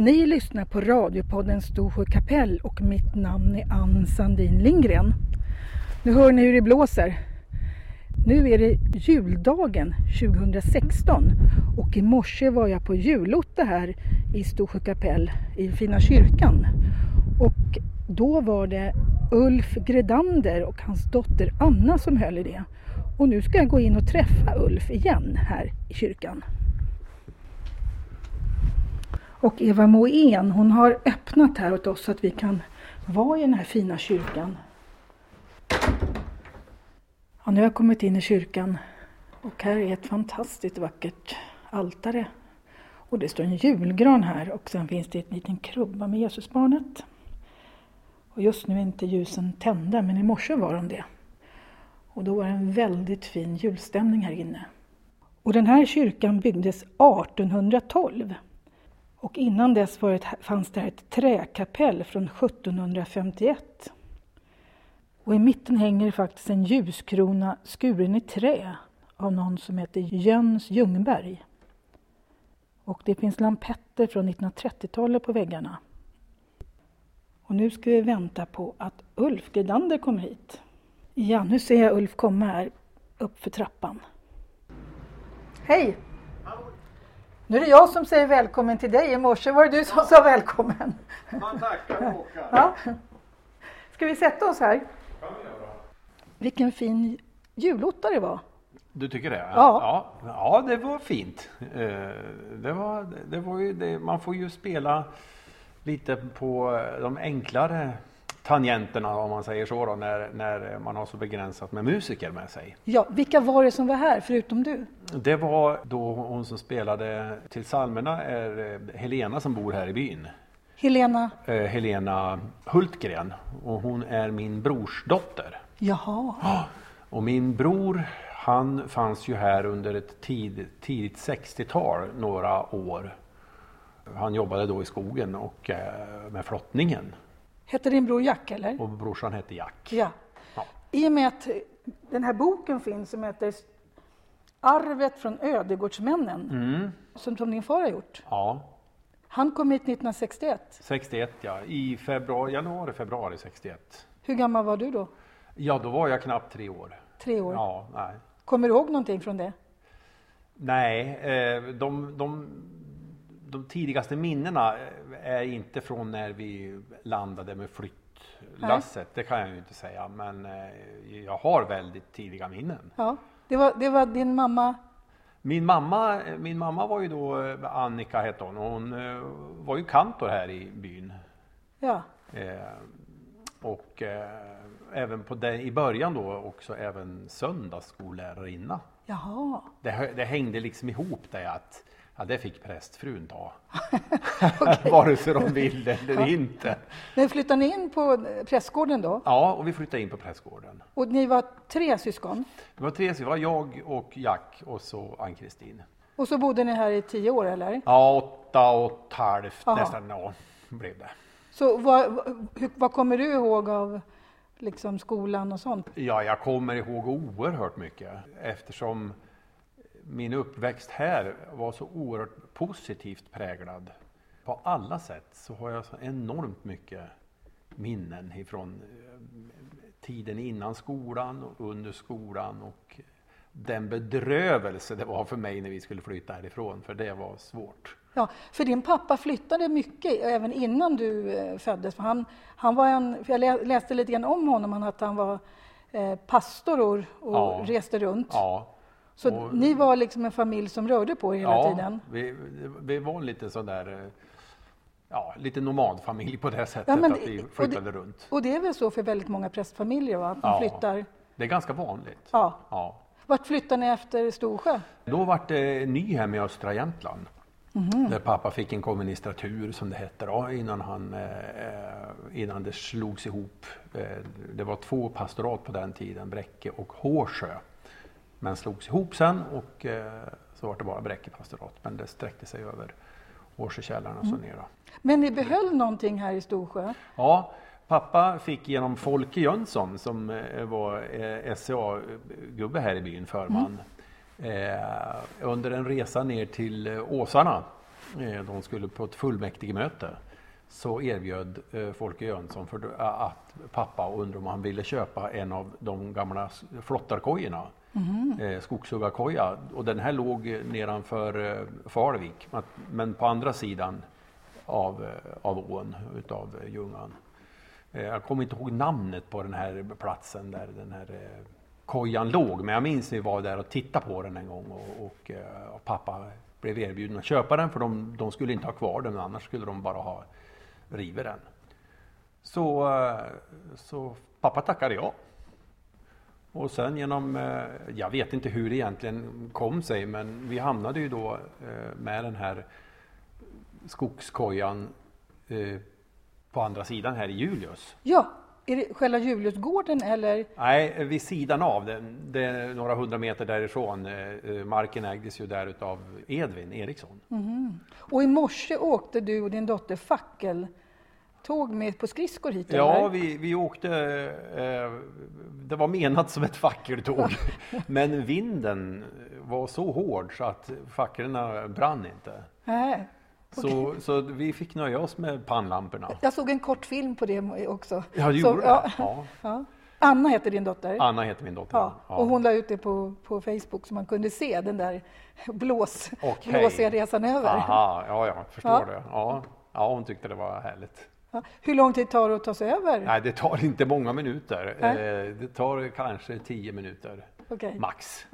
Ni lyssnar på radiopodden Storsjö kapell och mitt namn är Ann Sandin Lindgren. Nu hör ni hur det blåser. Nu är det juldagen 2016 och i morse var jag på julotta här i Storsjö kapell i Fina kyrkan. Och då var det Ulf Gredander och hans dotter Anna som höll i det. Och nu ska jag gå in och träffa Ulf igen här i kyrkan. Och Eva Moen, hon har öppnat här åt oss så att vi kan vara i den här fina kyrkan. Ja, nu har jag kommit in i kyrkan och här är ett fantastiskt vackert altare. Och det står en julgran här och sen finns det en liten krubba med Jesusbarnet. Och just nu är inte ljusen tända men i morse var de det. Och då var det en väldigt fin julstämning här inne. Och den här kyrkan byggdes 1812. Och innan dess var det, fanns det ett träkapell från 1751. Och i mitten hänger faktiskt en ljuskrona skuren i trä av någon som heter Jöns Ljungberg. Och det finns lampetter från 1930-talet på väggarna. Och nu ska vi vänta på att Ulf Gredander kommer hit. Ja, nu ser jag Ulf komma här uppför trappan. Hej! Nu är det jag som säger välkommen till dig. I morse var det du som sa välkommen. Man tackar Håkan. Ja. Ska vi sätta oss här? Vilken fin julotta det var. Du tycker det? Ja. ja. Ja, det var fint. Eh, Det var, det var ju det. Man får ju spela lite på de enklare tangenterna om man säger så då, när, när man har så begränsat med musiker med sig. Ja, vilka var det som var här förutom du? Det var då hon som spelade till psalmerna är eh, Helena som bor här i byn. Helena? Eh, Helena Hultgren och hon är min brors dotter. Jaha. Och min bror han fanns ju här under ett tid, tidigt 60-tal några år. Han jobbade då i skogen och eh, med flottningen. Hette din bror Jack eller? Och brorsan hette Jack. Ja. Ja. I och med att den här boken finns som heter Arvet från ödegårdsmännen, Mm. som, som din far har gjort. Ja, Han kom hit 1961. 61 ja. I februari, januari, februari 61. Hur gammal var du då? Ja, då var jag knappt tre år. Tre år. Ja, nej. Kommer du ihåg någonting från det? Nej, eh, de, de, de tidigaste minnena är inte från när vi landade med flyttlasset. Det kan jag ju inte säga. Men eh, jag har väldigt tidiga minnen. Ja. Det var, det var din mamma? Min mamma, min mamma var ju då, eh, Annika hette hon, och hon eh, var ju kantor här i byn. Ja. Eh, och eh, även på den, i början då också även söndagsskollärarina. Jaha. Det, det hängde liksom ihop det att ja, det fick prästfrun ta. Vare sig de ville eller inte. Men flyttade ni in på prästgården då? Ja, och vi flyttade in på prästgården. Och ni var tre syskon? Det var tre, det var jag och Jack och så Ann-Kristin. Och så bodde ni här i tio år eller? Ja, åtta och ett halvt Aha. nästan, ja, blev det. Så vad, vad kommer du ihåg av liksom, skolan och sånt? Ja, jag kommer ihåg oerhört mycket eftersom min uppväxt här var så oerhört positivt präglad. På alla sätt så har jag så enormt mycket minnen ifrån eh, tiden innan skolan och under skolan och den bedrövelse det var för mig när vi skulle flytta härifrån, för det var svårt. Ja, för din pappa flyttade mycket även innan du eh, föddes. Han, han var en, jag lä- läste lite grann om honom, att han var eh, pastor och, och Ja. reste runt. Ja, Så och- ni var liksom en familj som rörde på er hela ja, tiden? Vi, vi var lite sådär, eh, ja, lite nomadfamilj på det sättet Ja, men att det- vi och det- flyttade runt. Och det är väl så för väldigt många prästfamiljer, va? att man Ja. flyttar? Det är ganska vanligt. Ja. Ja. Vart flyttar ni efter Storsjö? Då var det Nyhem i östra Jämtland. Mhm. Där pappa fick en komministratur som det hette då innan, han, eh, innan det slogs ihop. Eh, det var två pastorat på den tiden, Bräcke och Hårsjö. Men slogs ihop sen och eh, så var det bara Bräcke pastorat. Men det sträckte sig över Hårsjökällaren och så Mm. ner. Då. Men ni behöll någonting här i Storsjö? Ja, pappa fick genom Folke Jönsson som eh, var eh, SCA-gubbe här i byn, förman. Eh, under en resa ner till Åsarna de skulle på ett fullmäktigemöte så erbjöd eh, Folke Jönsson för att pappa undrade om han ville köpa en av de gamla flottarkojorna. Mm. Eh, skogshuggarkoja och den här låg nedanför eh, Falvik men på andra sidan av, eh, av ån utav eh, Ljungan. Eh, jag kommer inte ihåg namnet på den här platsen där den här eh, kojan låg men jag minns vi var där och tittade på den en gång och, och, eh, och pappa blev erbjuden att köpa den för de, de skulle inte ha kvar den annars skulle de bara ha rivit den. Så, så pappa tackade ja. Och sen genom, jag vet inte hur det egentligen kom sig men vi hamnade ju då med den här skogskojan eh, på andra sidan här i Julius. Ja, är det själva Juliusgården eller? Nej, vid sidan av den. Det är några hundra meter därifrån. Eh, eh, marken ägdes ju där utav Edvin Eriksson. Mm. Och i morse åkte du och din dotter fackeltåg med på skridskor hit? Ja, vi, vi åkte. Eh, det var menat som ett fackeltåg, men vinden var så hård så att facklorna brann inte. Nej. Så, så vi fick nöja oss med pannlamporna. Jag såg en kort film på det också. Ja, du gjorde det? Ja. ja. Anna heter din dotter? Anna heter min dotter. Ja. Och hon la ut det på, på Facebook så man kunde se den där blås, okay. blåsiga resan över. Aha, ja, jag förstår det. Ja. ja, hon tyckte det var härligt. Hur lång tid tar det att ta sig över? Nej, det tar inte många minuter. Eh, det tar kanske tio minuter okay. max.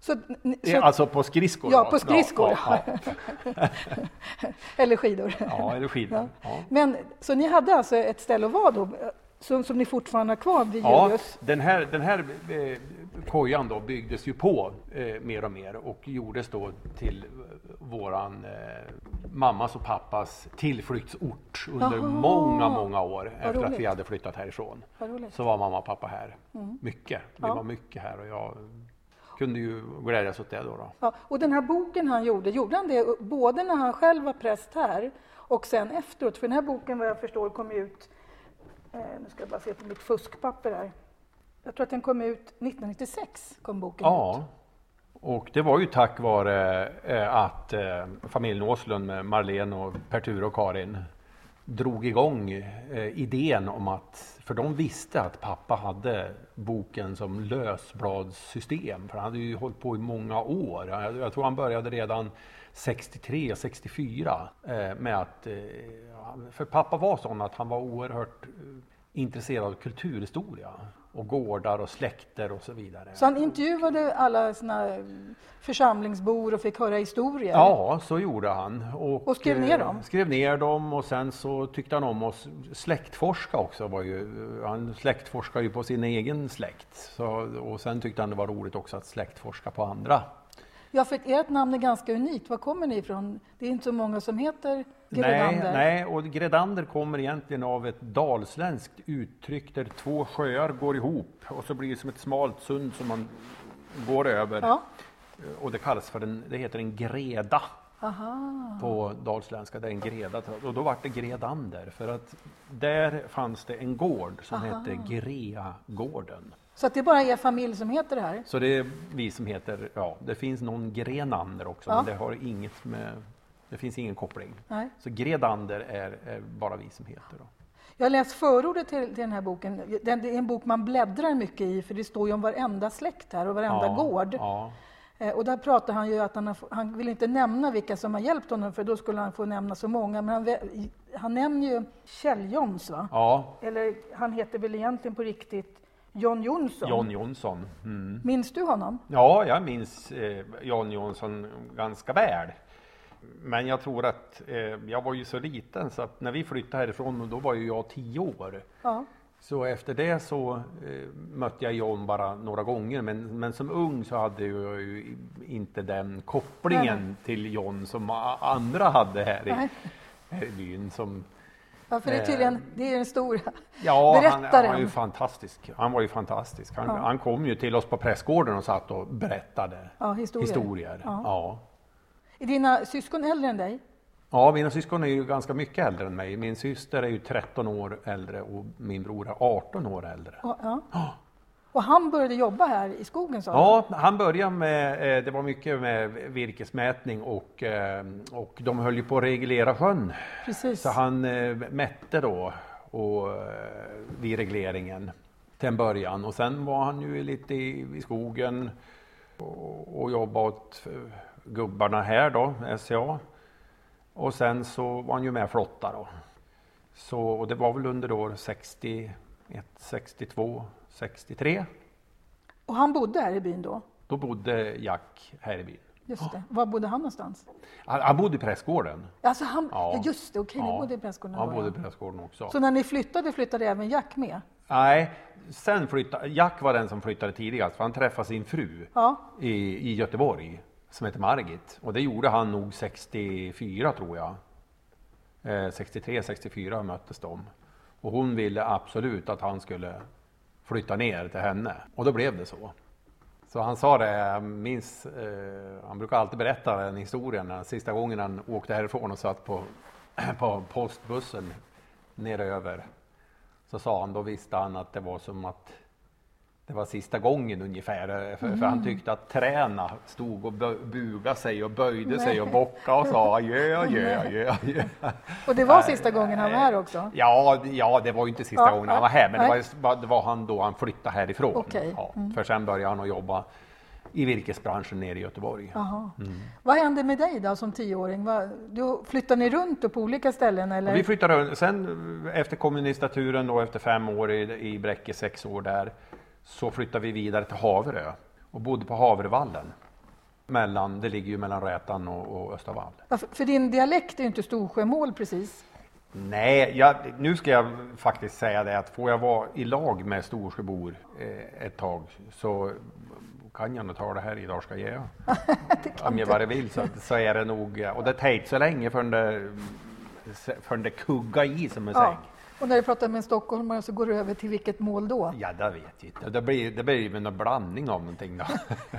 Så, så, alltså på skridskor? Ja, på skridskor. Ja, ja, eller skidor. Ja, eller skidor. Men, så ni hade alltså ett ställe att vara då, som, som ni fortfarande har kvar vid ja, Julius? Den här, den här eh, kojan då byggdes ju på eh, mer och mer och gjordes då till våran eh, mammas och pappas tillflyktsort under Aha. många, många år efter att vi hade flyttat härifrån. Så var mamma och pappa här mm. mycket. Vi ja. var mycket här och jag kunde ju glädjas åt det då. då. Ja, och den här boken han gjorde, gjorde han det både när han själv var präst här och sen efteråt? För den här boken vad jag förstår kom ut, eh, nu ska jag bara se på mitt fuskpapper här. Jag tror att den kom ut 1996, kom boken ja. Ut. Och det var ju tack vare eh, att eh, familjen Åslund med Marlene och Pertur och Karin drog igång eh, idén om att, för de visste att pappa hade boken som lösbladssystem, för han hade ju hållit på i många år. Jag, tror han började redan 63, 64 eh, med att, för pappa var sån att han var oerhört intresserad av kulturhistoria och gårdar och släkter och så vidare. Så han intervjuade alla sina församlingsbor och fick höra historier? Ja, så gjorde han. Och, och skrev ner dem? Eh, skrev ner dem och sen så tyckte han om att släktforska också. Var ju, han släktforskade ju på sin egen släkt. Så, och sen tyckte han det var roligt också att släktforska på andra. Ja, för ert namn är ganska unikt. Var kommer ni ifrån? Det är inte så många som heter Gredander. Nej, nej, och Gredander kommer egentligen av ett dalsländskt uttryck där två sjöar går ihop och så blir det som ett smalt sund som man går över. Ja. Och det kallas för en, det heter en greda. Aha. På dalsländska, det är en greda. Och då vart det Gredander för att där fanns det en gård som Aha. hette Greagården. Så att det är bara er familj som heter det här? Så det är vi som heter, ja, det finns någon Grenander också, ja. men det har inget med, det finns ingen koppling. Nej. Så Gredander är, är, bara vi som heter. Då. Jag har läst förordet till, till den här boken. Det är en bok man bläddrar mycket i, för det står ju om varenda släkt här och varenda ja, gård. Ja. Eh, och där pratar han ju att han, har, han vill inte nämna vilka som har hjälpt honom, för då skulle han få nämna så många. Men han, han nämner ju Kjell Jons, va? Ja. Eller han heter väl egentligen på riktigt John Jonsson. John Jonsson. Mm. Minns du honom? Ja, jag minns eh, John Jonsson ganska väl. Men jag tror att eh, jag var ju så liten så att när vi flyttade härifrån då var ju jag tio år. Ja. Så efter det så eh, mötte jag John bara några gånger men, men som ung så hade jag ju inte den kopplingen Nej. till John som andra hade här i, här i byn. Som, Ja, för det är tydligen det är den stora ja, berättaren. Han, han var ju fantastisk. Han var ju fantastisk. Han, ja. han, kom ju till oss på prästgården och satt och berättade ja, historier. historier. Ja. Är dina syskon äldre än dig? Ja, mina syskon är ju ganska mycket äldre än mig. Min syster är ju 13 år äldre och min bror är 18 år äldre. Ja. Och han började jobba här i skogen sa Ja, han började med, eh, det var mycket med virkesmätning och, eh, och de höll ju på att reglera sjön. Precis. Så han eh, mätte då och, vid regleringen till en början och sen var han ju lite i, i skogen och, och jobbade åt gubbarna här då, SCA. Och sen så var han ju med flotta då. Så och det var väl under år 61, 62, 63. Och han bodde här i byn då? Då bodde Jack här i byn. Just det. Var bodde han någonstans? Han, han bodde i prästgården. Alltså han, Ja. Just det, okej, ni Ja. bodde i prästgården. Han bodde i prästgården också. Så när ni flyttade, flyttade även Jack med? Nej, sen flyttade, Jack var den som flyttade tidigast för han träffade sin fru Ja. i, i Göteborg som heter Margit. Och det gjorde han nog 64 tror jag. Eh, 63, 64 möttes de. Och hon ville absolut att han skulle flytta ner till henne. Och då blev det så. Så han sa det, minns, eh, han brukar alltid berätta den historien, sista gången han åkte härifrån och satt på, på postbussen neröver. Så sa han, då visste han att det var som att det var sista gången ungefär, eh, för, för han tyckte att träna stod och bugade sig och böjde sig och bockade och sa adjö, adjö, adjö, adjö. Och det var sista gången han var här också? Ja, ja, det var ju inte sista Ja, gången han var här, men det nej. var, det var han då han flyttade härifrån. Okej, Ja, mm. För sen började han att jobba i virkesbranschen nere i Göteborg. Mm. Vad hände med dig då som tioåring? Du, flyttade ni runt på olika ställen eller? Och vi flyttade sen efter kommunistaturen då efter fem år i, i Bräcke, sex år där, så flyttade vi vidare till Haverö och bodde på Havervallen. Mellan, det ligger ju mellan Rätan och, och Östavall. Varför- För din dialekt är ju inte Storsjömål precis. Nej, jag, nu ska jag faktiskt säga det att får jag vara i lag med Storsjöbor eh, ett tag så kan jag nog ta det här idag ska jag göra. Om jag bara vill så, så är det nog, och det tar inte så länge förrän det, förrän det kuggar i som en Ja. säng. Och när du pratar med en stockholmare så går du över till vilket mål då? Ja, det vet jag inte. Det blir, det blir väl en blandning av någonting då.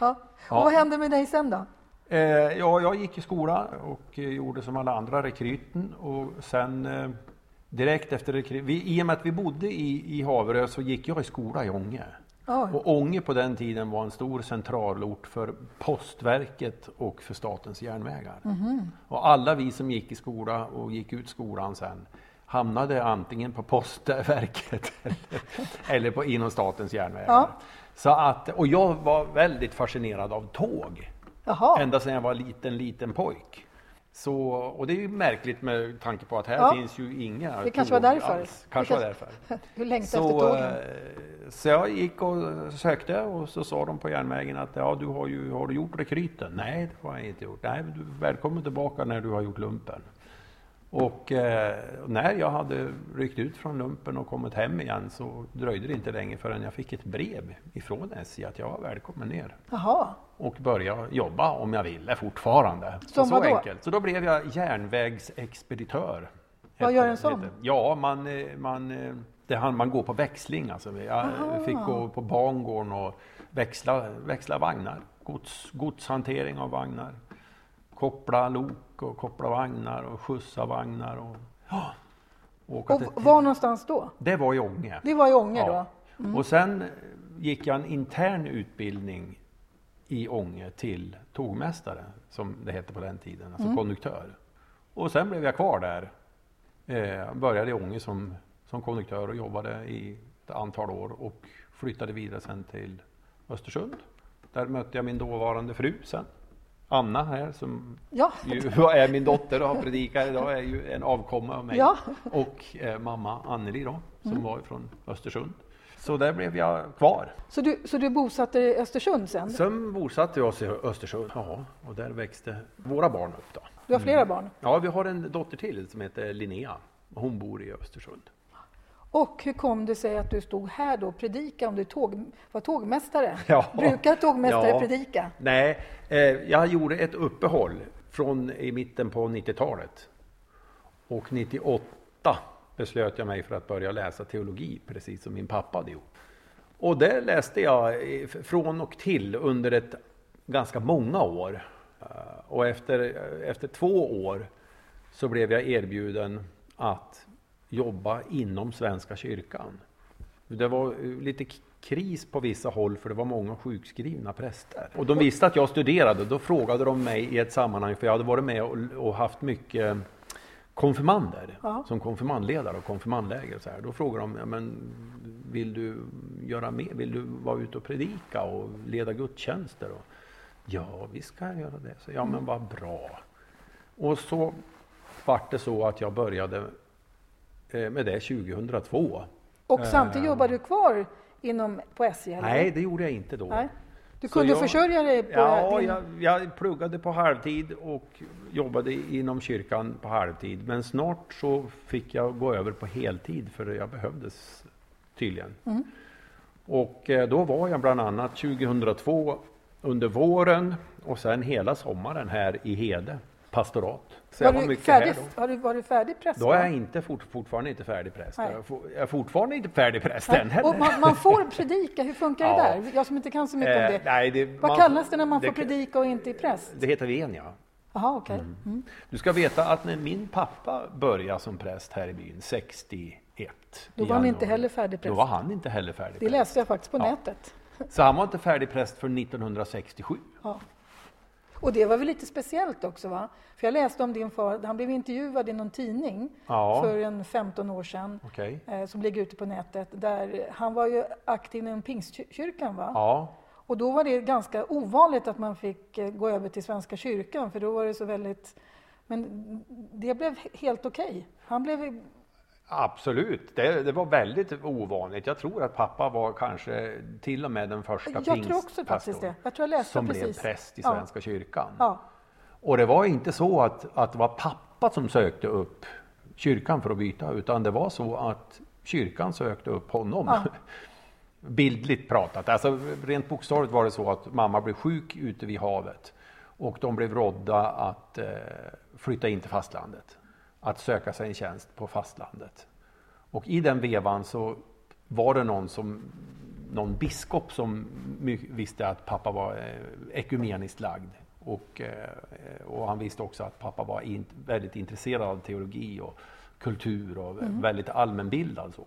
Ja. Och Ja. vad hände med dig sen då? Eh, ja, jag gick i skola och gjorde som alla andra rekryten och sen eh, direkt efter rekryten, vi, i och med att vi bodde i, i Haverö så gick jag i skola i Ånge. Ja. Och Ånge på den tiden var en stor centralort för Postverket och för Statens järnvägar. Och alla vi som gick i skola och gick ut skolan sen hamnade antingen på Postverket eller, eller på, inom Statens järnvägar. Ja. Så att, och jag var väldigt fascinerad av tåg. Jaha. Ända sedan jag var liten, liten pojk. Så, och det är ju märkligt med tanke på att här Ja. finns ju inga Det kanske var därför. alls. Det Kanske var kanske- därför. Längtade efter Så, tågen. eh, så jag gick och sökte och så sa de på järnvägen att ja, du har ju har du gjort rekryten? Nej, det har jag inte gjort. Nej, du välkommen tillbaka när du har gjort lumpen. Och eh, när jag hade ryckt ut från lumpen och kommit hem igen så dröjde det inte länge förrän jag fick ett brev ifrån SJ att jag var välkommen ner Jaha. och börja jobba om jag ville fortfarande. Som så vadå? enkelt. Så då blev jag järnvägsexpeditör. Vad gör en sån? Ja, man, eh, man, eh, det man går på växling. Alltså. Jag Aha. fick gå på bangården och växla, växla vagnar. Gods, godshantering av vagnar. Koppla lok och koppla vagnar och skjutsa vagnar. Och, ja, åka Och till, var någonstans då? det var i Ånge. Det var i Ånge då? Ja. Och sen gick jag en intern utbildning i Ånge till tågmästare, som det hette på den tiden, alltså konduktör. Och sen blev jag kvar där. Eh, började i Ånge som, som konduktör och jobbade i ett antal år och flyttade vidare sen till Östersund. Där mötte jag min dåvarande fru sen. Anna här som Ja. ju är min dotter och har predikat idag, är ju en avkomma av mig. Ja. Och eh, mamma Anneli då, som var från Östersund. Så där blev jag kvar. Så du, så du bosatte dig i Östersund sen? Sen bosatte vi oss i Östersund. Ja, och där växte våra barn upp då. Du har flera barn? Ja, vi har en dotter till som heter Linnea. Hon bor i Östersund. Och hur kom det sig att du stod här då och predikade om du tåg, var tågmästare? Ja. Brukar tågmästare Ja. predika? Nej, eh, jag gjorde ett uppehåll från i mitten på 90-talet. Och 98 beslöt jag mig för att börja läsa teologi, precis som min pappa hade gjort. Och det läste jag eh, från och till under ett ganska många år. Eh, Och efter, efter två år så blev jag erbjuden att jobba inom Svenska kyrkan. Det var lite kris på vissa håll för det var många sjukskrivna präster. Och de visste att jag studerade, då frågade de mig i ett sammanhang, för jag hade varit med och, och haft mycket konfirmander Ja. som konfirmandledare och konfirmandläger. Och så här. Då frågade de, ja, men, vill du göra mer? Vill du vara ute och predika och leda gudstjänster? Och, ja, vi ska göra det. Så, ja, men vad bra. Och så vart det så att jag började med det 2002. Och samtidigt Eh. jobbar du kvar inom, på SJ? Eller? Nej, det gjorde jag inte då. Nej. Du kunde jag- försörja dig på Ja, din... jag, jag pluggade på halvtid och jobbade inom kyrkan på halvtid. Men snart så fick jag gå över på heltid för jag behövdes tydligen. Mm. Och eh, då var jag bland annat 2002 under våren och sen hela sommaren här i Hede pastorat. Så jag var var du färdig, då. har du varit färdig präst? Då är jag inte fort, fortfarande inte färdig präst. Nej. Jag är fortfarande inte färdig präst än heller. Och man, man får predika, hur funkar Ja. det där? Jag som inte kan så mycket om Eh, det. nej, det Vad man- kallas det när man får det- predika och inte är präst? Det heter venia. Jaha, okej. Mm. Du ska veta att när min pappa började som präst här i byn 61 Då var han inte heller färdig Då präst. var han inte heller färdig Det läste jag faktiskt på Ja. nätet. Så han var inte färdig präst för 1967. Ja. Och det var väl lite speciellt också va? För jag läste om din far, han blev intervjuad i någon tidning Ja. för en 15 år sedan. Okej. eh, Som ligger ute på nätet. Där han var ju aktiv inom pingstkyrkan va? Ja, Och då var det ganska ovanligt att man fick eh, gå över till Svenska kyrkan för då var det så väldigt Men det blev helt okej. Han blev absolut. Det, det var väldigt ovanligt. Jag tror att pappa var kanske till och med den första pingstpastorn som precis. blev präst i Ja. Svenska kyrkan. Ja. Och det var inte så att, att det var pappa som sökte upp kyrkan för att byta, utan det var så att kyrkan sökte upp honom. Ja. Bildligt pratat. Alltså, rent bokstavligt var det så att mamma blev sjuk ute vid havet och de blev rådda att eh, flytta in till fastlandet. Att söka sig en tjänst på fastlandet. Och i den vevan så var det någon som någon biskop som visste att pappa var eh, ekumeniskt lagd. Och, eh, och han visste också att pappa var in, väldigt intresserad av teologi och kultur och väldigt allmänbildad. Så.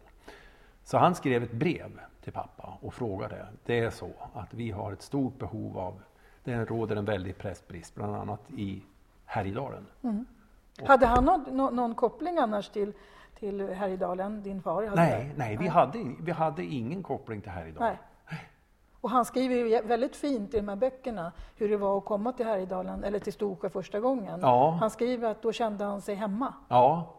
så han skrev ett brev till pappa och frågade. Det är så att vi har ett stort behov av, det råder en väldig prästbrist, bland annat i Härjedalen. Hade han någon, nå- någon koppling annars till, till Härjedalen, din far? Hade Nej, nej, vi hade, vi hade ingen koppling till Härjedalen. Nej. Och han skriver ju väldigt fint i de här böckerna hur det var att komma till Härjedalen, eller till Storsjö första gången. Ja. Han skriver att då kände han sig hemma. Ja,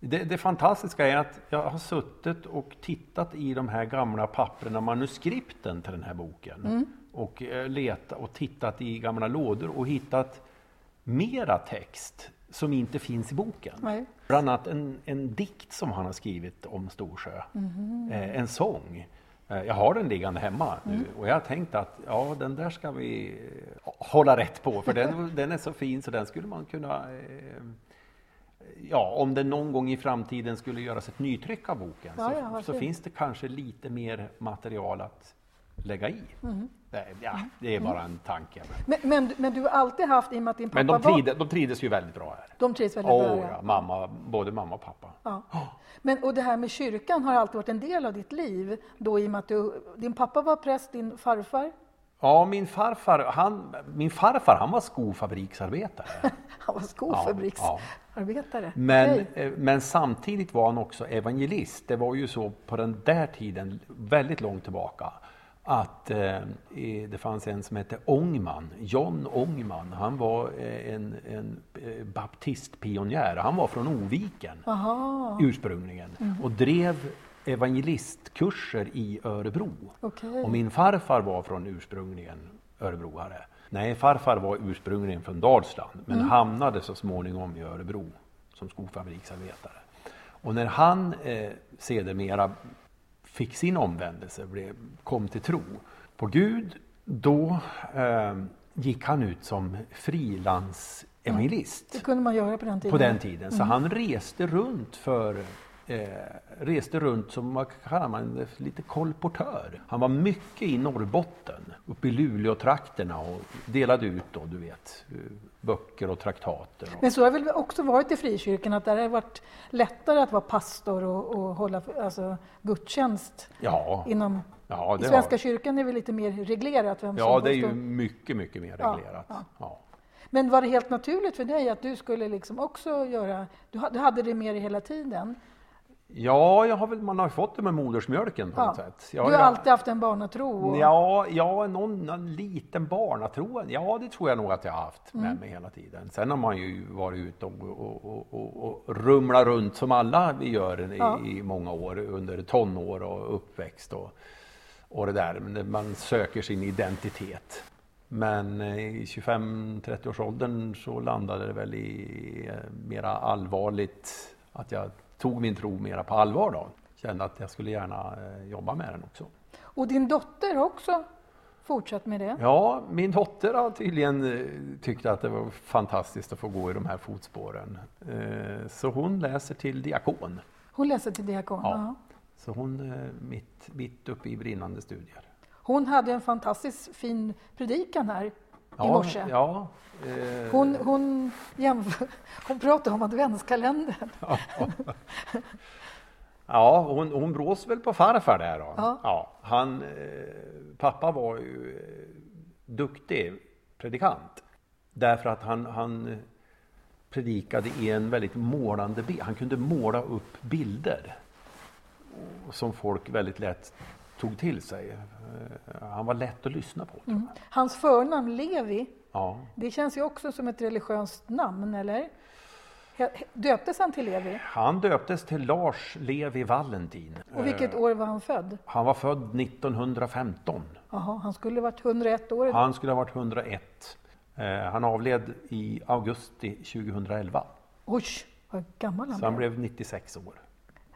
det, det fantastiska är att jag har suttit och tittat i de här gamla papperna, manuskripten till den här boken. Och eh, letat och tittat i gamla lådor och hittat mera text som inte finns i boken. Nej. Bland annat en, en dikt som han har skrivit om Storsjö. Eh, en sång. Eh, jag har den liggande hemma nu och jag har tänkt att ja, den där ska vi eh, hålla rätt på för den, den är så fin så den skulle man kunna eh, Ja, om det någon gång i framtiden skulle göras ett nytryck av boken Ja, så, ja, så finns det kanske lite mer material att lägga i. Mm. Nej, Ja, det är bara en tanke. Men, men, men du har alltid haft, i och med att din pappa Men de, var... trivdes, de trivdes ju väldigt bra här. De trivs väldigt Åh, bra. ja, mamma, både mamma och pappa. Ja. Men, och det här med kyrkan har alltid varit en del av ditt liv, då i och med att du, din pappa var präst, din farfar, Ja, min farfar, han, min farfar han var skofabriksarbetare. han var skofabriksarbetare. Men, Okej. eh, men samtidigt var han också evangelist. Det var ju så på den där tiden, väldigt långt tillbaka, att eh, det fanns en som hette Ångman, John Ångman. Han var eh, en, en eh, baptistpionjär. Han var från Oviken Aha, ursprungligen och drev evangelistkurser i Örebro. okej. Och min farfar var från ursprungligen Örebroare. Nej, farfar var ursprungligen från Dalsland men hamnade så småningom i Örebro som skofabriksarbetare. Och när han eh, sedermera fick sin omvändelse, blev, kom till tro på Gud, då eh, gick han ut som frilansevangelist Det kunde man göra på den tiden. på den tiden. Så han reste runt för eh, reste runt som vad kallar man lite kolportör. Han var mycket i Norrbotten, uppe i Luleå-trakterna och delade ut då, du vet, eh, böcker och traktater. Men så har det väl också varit i frikyrkan, att där har det varit lättare att vara pastor och, och hålla alltså, gudstjänst ja, inom Ja, I Svenska har, kyrkan är det lite mer reglerat vem ja, som det är ju mycket, mycket mer reglerat. ja. Ja. Men var det helt naturligt för dig att du skulle liksom också göra, du hade det med dig hela tiden? Ja, jag har väl, man har fått det med modersmjölken på Ja. något sätt. Du Jag, har jag- alltid haft en barnatro? Och, Ja, ja någon, någon liten barnatro. Ja, det tror jag nog att jag har haft Mm. med mig hela tiden. Sen har man ju varit ute och, och, och, och, rumlat runt som alla vi gör i, Ja. i många år under tonår och uppväxt och, och det där. Man söker sin identitet. Men eh, i 25-30 års åldern så landade det väl i eh, mera allvarligt att jag tog min tro mera på allvar då. Kände att jag skulle gärna eh, jobba med den också. och din dotter har också fortsatt med det? Ja, min dotter har tydligen eh, tyckt att det var fantastiskt att få gå i de här fotspåren. Eh, Så hon läser till diakon. Hon läser till diakon? Ja. ja. Så hon mitt, mitt uppe i brinnande studier. Hon hade en fantastiskt fin predikan här i morse. Ja, eh, Hon, hon, jämför, hon pratade om adventskalendern. ja hon, hon brås väl på farfar där då. Ja. han, eh, pappa var ju eh, duktig predikant. Därför att han, han predikade i en väldigt målande bild. Han kunde måla upp bilder som folk väldigt lätt tog till sig. Eh, Han var lätt att lyssna på. Mm. Hans förnamn Levi, Ja. det känns ju också som ett religiöst namn, eller? Döptes han till Levi? Han döptes till Lars Levi Valentin. Och vilket år var han född? Han var född 1915. Jaha, han skulle varit 101 år idag. Han skulle ha varit 101. Eh, Han avled i augusti 2011. Oj, vad gammal han Så han blev. blev 96 år.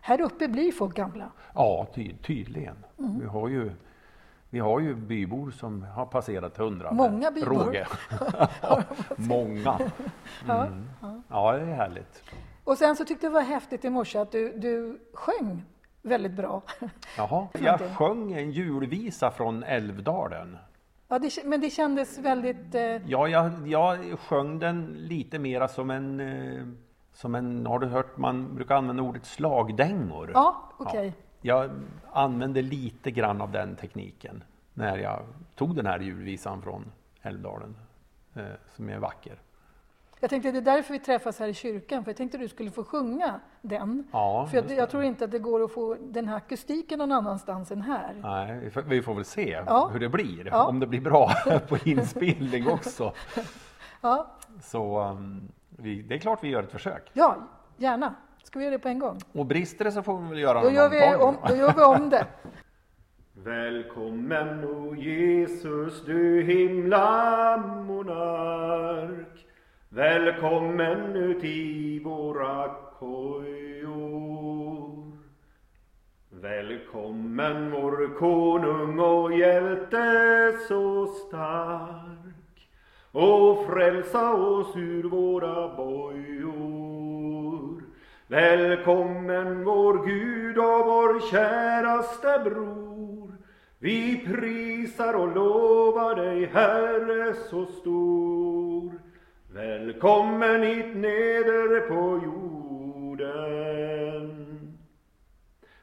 Här uppe blir folk gamla. Ja, ty tydligen. Mm. Vi, har ju, vi har ju bybor som har passerat 100. med Många bybor. råge. Många. Ja, Mm. Ja, det är härligt. Och sen så tyckte jag det var häftigt i morse att du, du sjöng väldigt bra. Jaha. Jag sjöng en julvisa från Älvdalen. Ja, det, men det kändes väldigt... Eh, Ja, jag, jag sjöng den lite mera som en, eh, som en, har du hört man brukar använda ordet slagdängor? ja, okej. Jag använde lite grann av den tekniken när jag tog den här julvisan från Älvdalen, eh, som är vacker. Jag tänkte det är därför vi träffas här i kyrkan, för jag tänkte du skulle få sjunga den. Ja, för jag, jag tror inte att det går att få den här akustiken någon annanstans än här. Nej, vi får, vi får väl se Ja. hur det blir, Ja. om det blir bra på inspelning också. Ja, Så um, vi, det är klart vi gör ett försök. ja gärna. Ska vi göra det på en gång? Och brister det så får vi väl göra Då någon gör, vi om, då gör vi om det. Välkommen o Jesus du himla monark Välkommen ut i våra kojor Välkommen vår konung och hjälte så stark och frälsa oss ur våra bojor. Välkommen vår Gud och vår käraste bror. Vi prisar och lovar dig Herre så stor. Välkommen hit neder på jorden.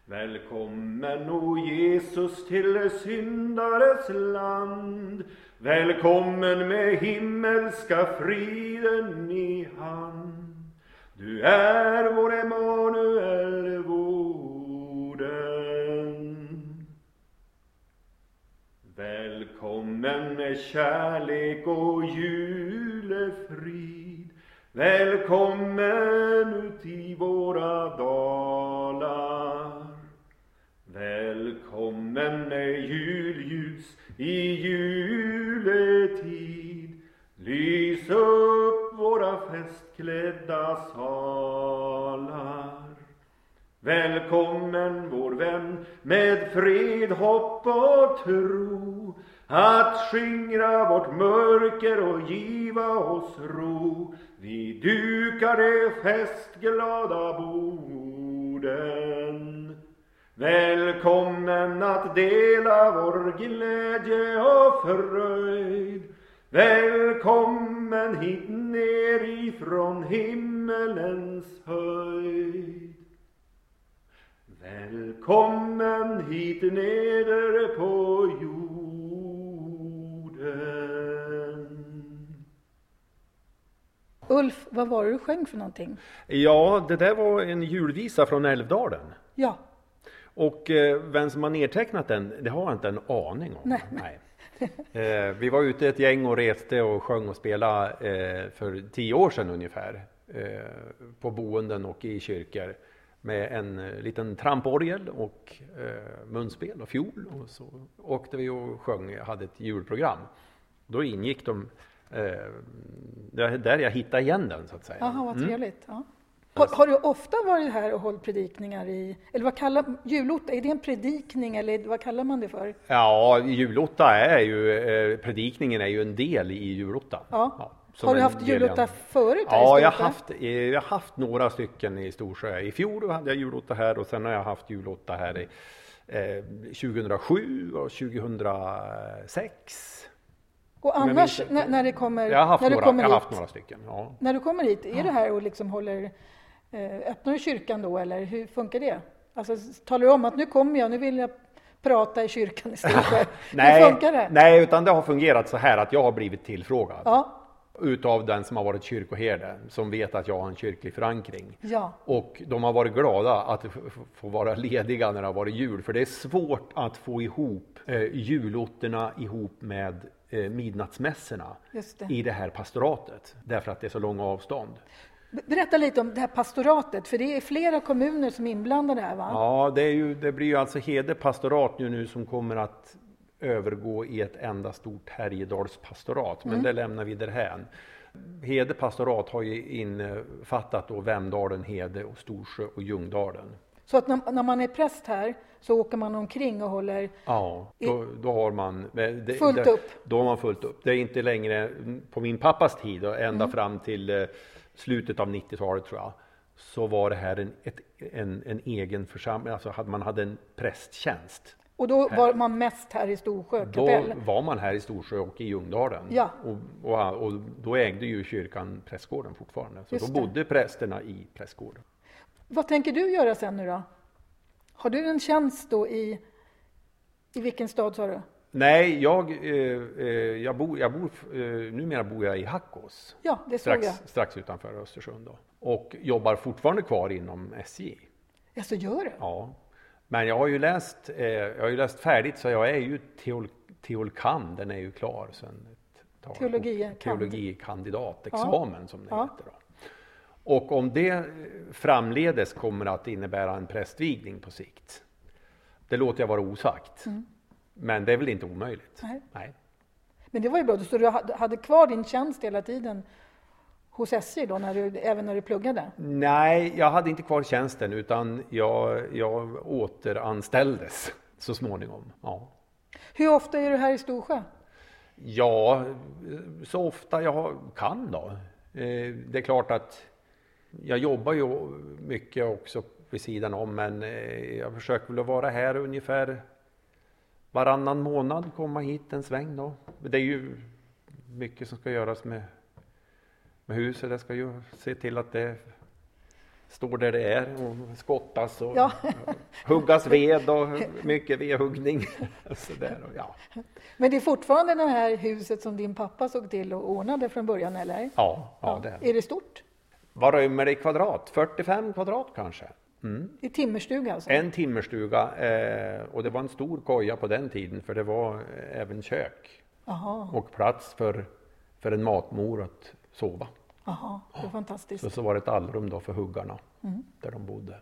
Välkommen, o Jesus, till syndares land. Välkommen med himmelska friden i hand. Du är vår Emanuel, vorden. Välkommen med kärlek och julefrid. Välkommen ut i våra dalar. Välkommen med julljus i juletid. Lys upp våra festklädda salar. Välkommen vår vän med fred, hopp och tro att skingra vårt mörker och giva oss ro. Vi dukar de festglada borden. Välkommen att dela vår glädje och fröjd. Välkommen hit ner ifrån himmelens höjd. Välkommen hit nere på jorden. Ulf, vad var det du sjöng för någonting? Ja, det där var en julvisa från Älvdalen. Ja, Och eh, vem som har nedtecknat den, det har jag inte en aning om. Nej. Nej. Eh, vi var ute ett gäng och reste och sjöng och spelade eh, för tio år sedan ungefär. På boenden och i kyrkor. Med en liten tramporgel och munspel och fiol. Och så åkte vi och sjöng, hade ett julprogram. Då ingick de, eh, där jag hittade igen den så att säga. Jaha, vad Mm. trevligt. Ja. Har, har du ofta varit här och hållit predikningar i, eller vad kallar, julotta, är det en predikning eller vad kallar man det för? Ja, julotta är ju, eh, predikningen är ju en del i julottan. Ja. som Har du haft julotta förut Ja, jag har, haft, eh, jag haft några stycken i Storsjö. I fjol hade jag julotta här och sen har jag haft julotta här i eh, 2007 och 2006. Och annars när, när det kommer, Jag har haft, när du några, kommer jag har hit, haft några stycken. Ja. när du kommer hit, är det här och liksom håller, öppnar du kyrkan då eller hur funkar det? Alltså talar du om att nu kommer jag, nu vill jag prata i kyrkan i Storsjö. hur funkar det? nej, utan det har fungerat så här att jag har blivit tillfrågad. Ja, Utav den som har varit kyrkoherde, som vet att jag har en kyrklig förankring. ja, Och de har varit glada att få vara lediga när det har varit jul. För det är svårt att få ihop eh, julotterna ihop med eh, midnattsmässorna det. i det här pastoratet. Därför att det är så långa avstånd. Be- Berätta lite om det här pastoratet, för det är flera kommuner som är inblandade här va? Ja, det, är ju, det blir ju alltså Hede pastorat nu, nu som kommer att övergå i ett enda stort Härjedalspastorat. Men det lämnar vi därhän. Hede pastorat har ju innefattat då Vemdalen, Hede och Storsjö och Ljungdalen. Så att när, när man är präst här så åker man omkring och håller, Ja, då, då har man det, Fullt det, upp. Då har man fullt upp. Det är inte längre på min pappas tid och ända Mm. fram till eh, slutet av 90-talet tror jag. Så var det här en, ett, en, en egen församling, alltså hade, man hade en prästtjänst. och då var man mest här i Storsjö Då kapell. var man här i Storsjö och i Ljungdalen. Ja. Och, och, och då ägde ju kyrkan prästgården fortfarande. Så Just då det. bodde prästerna i prästgården. Vad tänker du göra sen nu då? Har du en tjänst då i, i vilken stad sa du? Nej, jag, eh, eh, jag bor, jag bor, eh, numera bor jag i Hackås. Ja, det såg strax, jag. strax utanför Östersund. Då. Och jobbar fortfarande kvar inom SJ. Ja, så gör du? Ja. Men jag har ju läst, eh, jag har ju läst färdigt så jag är ju teol, teolkan, den är ju klar sedan ett tag. Teologie- Och Teologikandidat, Ja. som det Ja. heter. Då. Och om det framledes kommer att innebära en prästvigning på sikt, det låter jag vara osagt. Men det är väl inte omöjligt. Nej. Nej. Men det var ju bra, så du hade hade kvar din tjänst hela tiden hos SJ då, när du, även när du pluggade? Nej, jag hade inte kvar tjänsten utan jag, jag återanställdes så småningom. Ja. Hur ofta är du här i Storsjö? ja, så ofta jag kan då. Eh, Det är klart att jag jobbar ju mycket också vid sidan om men eh, jag försöker väl att vara här ungefär varannan månad, komma hit en sväng då. Det är ju mycket som ska göras med, med huset. Jag ska ju se till att det står där det är och skottas och Ja. huggas ved och mycket vedhuggning. Så där, och ja. Men det är fortfarande det här huset som din pappa såg till och ordnade från början, eller? Ja, ja, det är det. Är det stort? Vad rymmer det i kvadrat? 45 kvadrat kanske? Mm. I timmerstuga alltså? En timmerstuga eh, och det var en stor koja på den tiden för det var eh, även kök Jaha, och plats för, för en matmor att sova. jaha, det är fantastiskt. Så, så var det ett allrum då för huggarna Mm. där de bodde.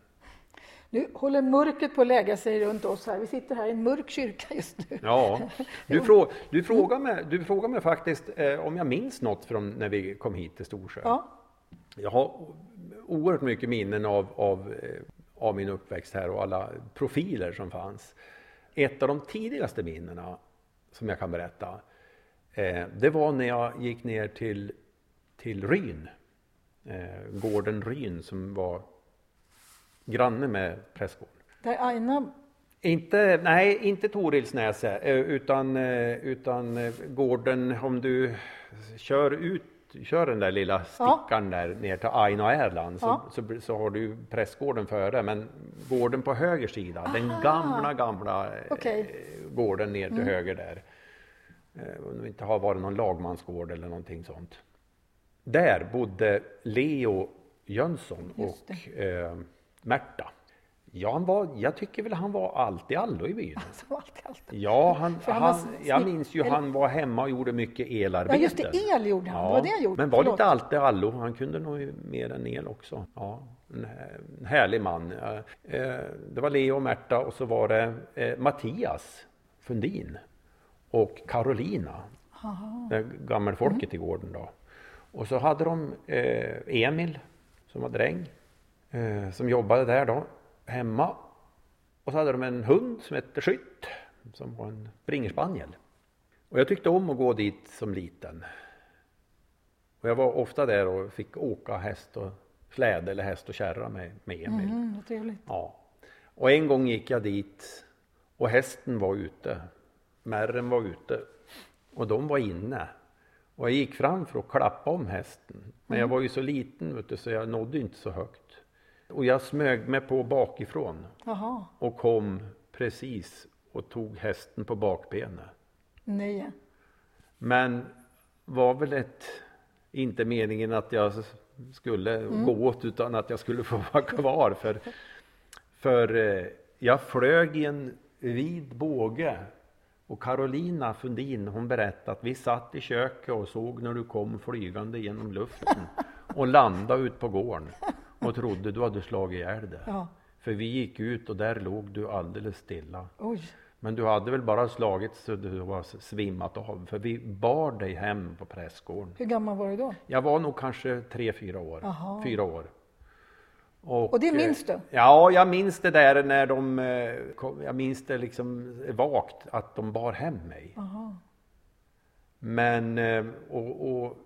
Nu håller mörkret på att lägga sig runt oss här. Vi sitter här i en mörk kyrka just nu. Ja, du, frå, du, frågar mig, du frågar mig faktiskt eh, om jag minns något från när vi kom hit till Storsjö. Ja, Jag har oerhört mycket minnen av, av, eh, av min uppväxt här och alla profiler som fanns. Ett av de tidigaste minnena som jag kan berätta, eh, det var när jag gick ner till, till Ryn, eh, gården Ryn som var granne med prästgården. där Aina, Inte, nej, inte Torilsnäset, eh, utan, utan gården om du kör ut kör den där lilla stickan där ner till Aino Erland så, Ja. så, så har du prästgården före men gården på höger sida, den gamla gamla eh, Okej. gården ner till höger där. Eh, Om det inte har varit någon lagmansgård eller någonting sånt. Där bodde Leo Jönsson och eh, Märta. Ja, han var, jag tycker väl han var allt i allo i byn. Så allt, allt. Ja, han, han han, jag minns ju eller- han var hemma och gjorde mycket Ja, elarbete. just det, el gjorde han. Det var det han gjorde. Men var Förlåt. lite allt i allo. Han kunde nog mer än el också. Ja, en, en härlig man. Eh, Det var Leo och Märta och så var det eh, Mattias Fundin och Carolina. Det gammelfolket Mm. i gården då. Och så hade de eh, Emil som var dräng. Som jobbade där då, hemma. Och så hade de en hund som hette Skytt. Som var en springerspaniel. Och jag tyckte om att gå dit som liten. Och jag var ofta där och fick åka häst och släde eller häst och kärra med, med Emil. Mm, vad trevligt. Ja. Och en gång gick jag dit och hästen var ute. Märren var ute och de var inne. Och jag gick fram för att klappa om hästen. Men jag var ju så liten vet du, så jag nådde inte så högt. Och jag smög mig på bakifrån Jaha, och kom precis och tog hästen på bakbenet. nej. Men var väl ett, inte meningen att jag skulle gå åt utan att jag skulle få vara kvar. För, för eh, jag flög i en vid båge och Carolina Fundin hon berättade att vi satt i köket och såg när du kom flygande genom luften och landade ut på gården och trodde du hade slagit ihjäl det. Ja. För vi gick ut och där låg du alldeles stilla. Oj. Men du hade väl bara slagit så du var svimmat av, för vi bar dig hem på prästgården. Hur gammal var du då? Jag var nog kanske tre, fyra år. Jaha. Fyra år. Och det eh, minns du? Ja, jag minns det där när de, eh, kom, jag minns det liksom vagt att de bar hem mig. Jaha. Men, eh, och, och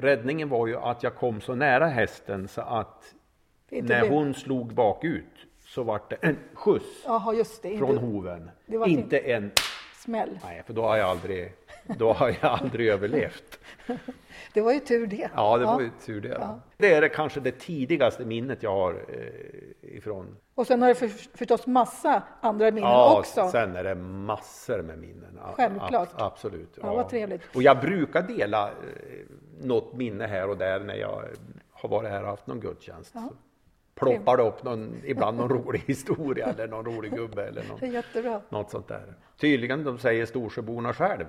räddningen var ju att jag kom så nära hästen så att när det. hon slog bakut så vart det en skjuts Jaha, just det. från hoven. det var Inte en smäll. Nej, för då har jag aldrig, då har jag aldrig överlevt. Det var ju tur det. Ja, det var ju tur det. Ja. Det är det kanske det tidigaste minnet jag har eh, ifrån. Och sen har du för, förstås massa andra minnen Ja, också. sen är det massor med minnen. Ja, Självklart. ab- absolut. Ja, vad trevligt. Och jag brukar dela eh, något minne här och där när jag har varit här och haft någon gudstjänst. Så ploppar det upp någon, ibland någon rolig historia eller någon rolig gubbe eller någon, jättebra. något sånt där. Tydligen, de säger Storsjöborna själv,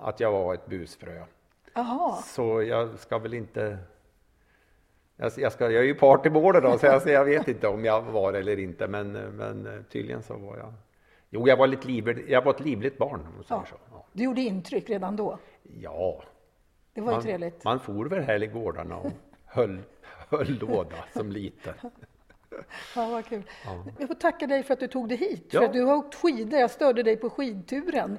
att jag var ett busfrö. Jaha, Så jag ska väl inte... Jag, jag, ska, jag är ju part i målet då, så jag, så jag vet inte om jag var eller inte, men, men tydligen så var jag... Jo, jag var, lite livlig, jag var ett livligt barn, om man säger Ja. så. Ja. du gjorde intryck redan då. ja, Det var ju man, trevligt. man for väl här i gårdarna och höll, höll låda som liten. Ja, vad kul. Jag får tacka dig för att du tog dig hit. Ja. För du har åkt skidor. Jag störde dig på skidturen.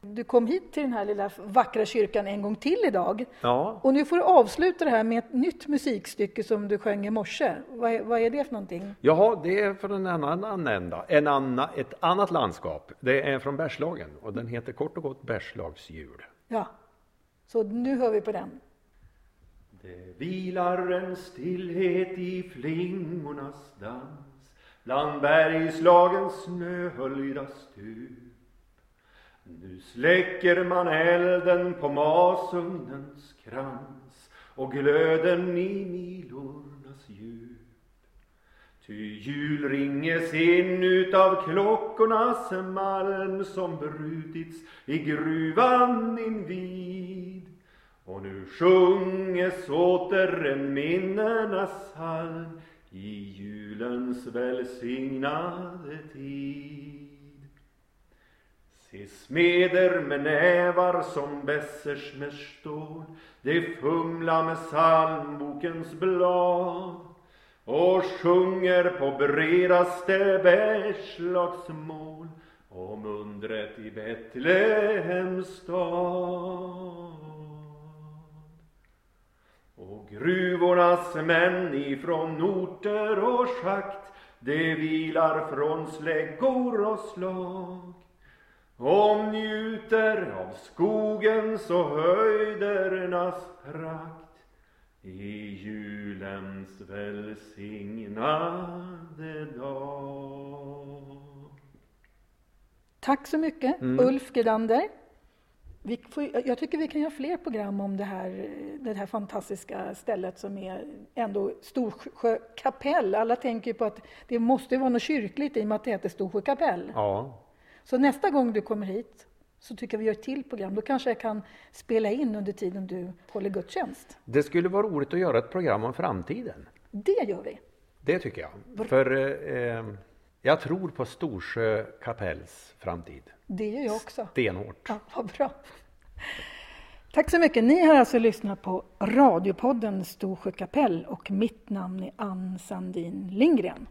Du kom hit till den här lilla vackra kyrkan en gång till idag. Ja, Och nu får du avsluta det här med ett nytt musikstycke som du sjöng i morse. Vad är, vad är det för någonting? Jaha, det är från en annan ända, en anna, ett annat landskap. Det är från Bergslagen och den heter kort och gott Bergslagsjul. Ja, så nu hör vi på den. Det vilar en stillhet i flingornas dans bland bergslagens snöhöljda stup. Nu släcker man elden på masugnens krans och glöden i milor. Ty jul ringes in utav klockornas malm som brutits i gruvan invid. Och nu sjunges åter en minnenas psalm i julens välsignade tid. Se smeder med nävar som bässers med stål, de fumla med psalmbokens blad och sjunger på bredaste Bergslagsmål om undret i Betlehems stad. Och gruvornas män ifrån orter och schakt, de vilar från släggor och slag och njuter av skogens och höjdernas prakt i julens välsignade dag. Tack så mycket, Mm. Ulf Gedander. Vi får, jag tycker vi kan göra fler program om det här, det här fantastiska stället som är ändå Storsjö kapell. Alla tänker ju på att det måste vara något kyrkligt i och med att det heter Storsjö kapell. Ja, Så nästa gång du kommer hit så tycker jag vi gör ett till program. Då kanske jag kan spela in under tiden du håller gudstjänst. det skulle vara roligt att göra ett program om framtiden. Det gör vi. Det tycker jag. För eh, jag tror på Storsjö kapells framtid. Det gör jag också. Stenhårt. Ja, vad bra. Tack så mycket. Ni har alltså lyssnat på radiopodden Storsjö kapell och mitt namn är Ann Sandin Lindgren.